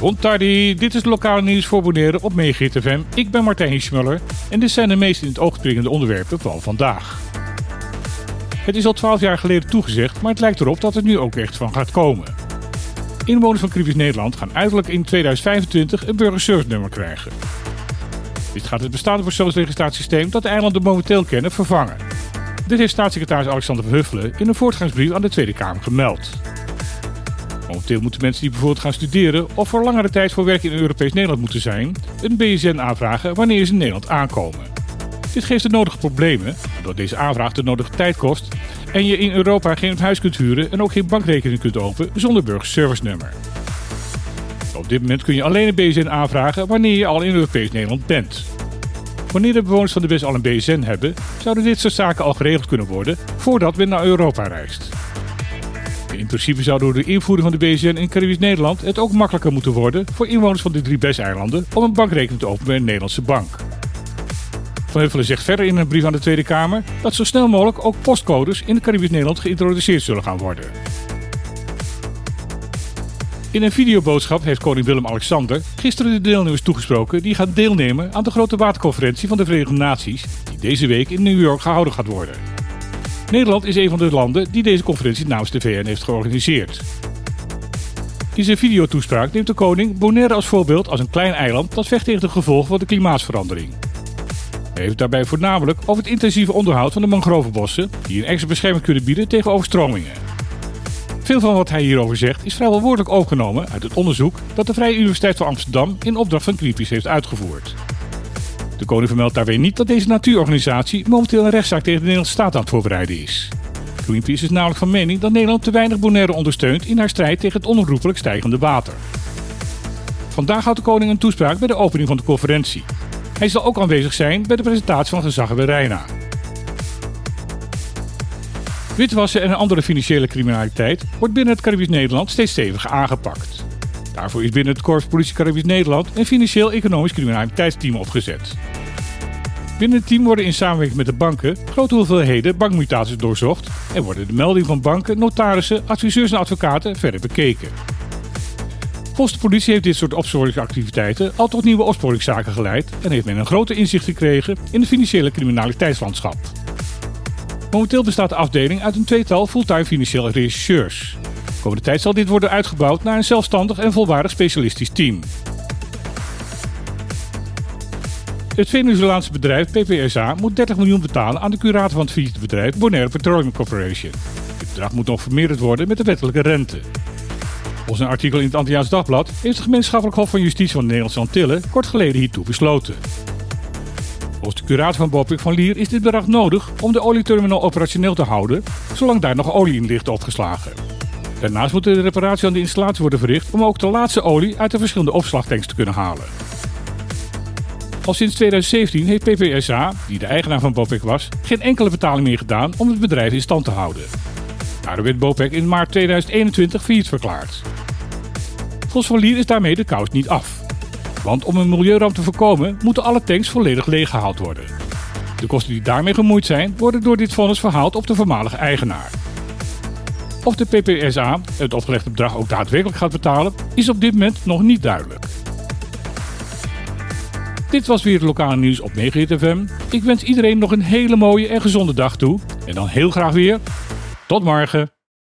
Bontardi, dit is het lokale nieuws voor Bonaire op FM. Ik ben Martijn Hiesmuller en dit zijn de meest in het oog springende onderwerpen van vandaag. Het is al 12 jaar geleden toegezegd, maar het lijkt erop dat het nu ook echt van gaat komen. Inwoners van Caribisch Nederland gaan uiterlijk in 2025 een burgerservice nummer krijgen. Dit gaat het bestaande persoonsregistratiesysteem dat de eilanden momenteel kennen vervangen. Dit heeft staatssecretaris Alexander Verhuffelen in een voortgangsbrief aan de Tweede Kamer gemeld. Momenteel moeten mensen die bijvoorbeeld gaan studeren of voor langere tijd voor werk in Europees Nederland moeten zijn, een BSN aanvragen wanneer ze in Nederland aankomen. Dit geeft de nodige problemen, omdat deze aanvraag de nodige tijd kost en je in Europa geen huis kunt huren en ook geen bankrekening kunt openen zonder burgerservice nummer. Op dit moment kun je alleen een BSN aanvragen wanneer je al in Europees Nederland bent. Wanneer de bewoners van de West al een BSN hebben, zouden dit soort zaken al geregeld kunnen worden voordat men naar Europa reist. In zou door de invoering van de BSN in Caribisch Nederland het ook makkelijker moeten worden voor inwoners van de drie BES-eilanden om een bankrekening te openen bij een Nederlandse bank. Van Heuvelen zegt verder in een brief aan de Tweede Kamer dat zo snel mogelijk ook postcodes in Caribisch Nederland geïntroduceerd zullen gaan worden. In een videoboodschap heeft koning Willem-Alexander gisteren de deelnemers toegesproken die gaan deelnemen aan de grote waterconferentie van de Verenigde Naties die deze week in New York gehouden gaat worden. Nederland is een van de landen die deze conferentie namens de VN heeft georganiseerd. In zijn videotoespraak neemt de koning Bonaire als voorbeeld als een klein eiland dat vecht tegen de gevolgen van de klimaatsverandering. Hij heeft daarbij voornamelijk over het intensieve onderhoud van de mangrovenbossen, die een extra bescherming kunnen bieden tegen overstromingen. Veel van wat hij hierover zegt is vrijwel woordelijk overgenomen uit het onderzoek dat de Vrije Universiteit van Amsterdam in opdracht van Greenpeace heeft uitgevoerd. De koning vermeldt daarbij niet dat deze natuurorganisatie momenteel een rechtszaak tegen de Nederlandse staat aan het voorbereiden is. Greenpeace is namelijk van mening dat Nederland te weinig Bonaire ondersteunt in haar strijd tegen het onherroepelijk stijgende water. Vandaag houdt de koning een toespraak bij de opening van de conferentie. Hij zal ook aanwezig zijn bij de presentatie van gezag bij Reina. Witwassen en andere financiële criminaliteit wordt binnen het Caribisch Nederland steeds steviger aangepakt. Daarvoor is binnen het Korps Politie Caribisch Nederland een financieel-economisch criminaliteitsteam opgezet. Binnen het team worden in samenwerking met de banken grote hoeveelheden bankmutaties doorzocht en worden de meldingen van banken, notarissen, adviseurs en advocaten verder bekeken. Volgens de politie heeft dit soort opsporingsactiviteiten al tot nieuwe opsporingszaken geleid en heeft men een groter inzicht gekregen in het financiële criminaliteitslandschap. Momenteel bestaat de afdeling uit een tweetal fulltime financiële rechercheurs. Komende tijd zal dit worden uitgebouwd naar een zelfstandig en volwaardig specialistisch team. Het Venezolaanse bedrijf PPSA moet 30 miljoen betalen aan de curator van het failliete Bonaire Petroleum Corporation. Dit bedrag moet nog vermeerderd worden met de wettelijke rente. Volgens een artikel in het Antilliaans Dagblad heeft het gemeenschappelijk Hof van Justitie van de Nederlandse Antillen kort geleden hiertoe besloten. Volgens de curator van Bopik van Lier is dit bedrag nodig om de olieterminal operationeel te houden, zolang daar nog olie in ligt opgeslagen. Daarnaast moet de reparatie aan de installatie worden verricht om ook de laatste olie uit de verschillende opslagtanks te kunnen halen. Al sinds 2017 heeft PPSA, die de eigenaar van Bopec was, geen enkele betaling meer gedaan om het bedrijf in stand te houden. Daardoor werd Bopec in maart 2021 failliet verklaard. Volgens Van Lier is daarmee de kous niet af. Want om een milieuramp te voorkomen moeten alle tanks volledig leeggehaald worden. De kosten die daarmee gemoeid zijn worden door dit vonnis verhaald op de voormalige eigenaar. Of de PPSA het opgelegde bedrag ook daadwerkelijk gaat betalen, is op dit moment nog niet duidelijk. Dit was weer het lokale nieuws op Megahit FM. Ik wens iedereen nog een hele mooie en gezonde dag toe. En dan heel graag weer. Tot morgen.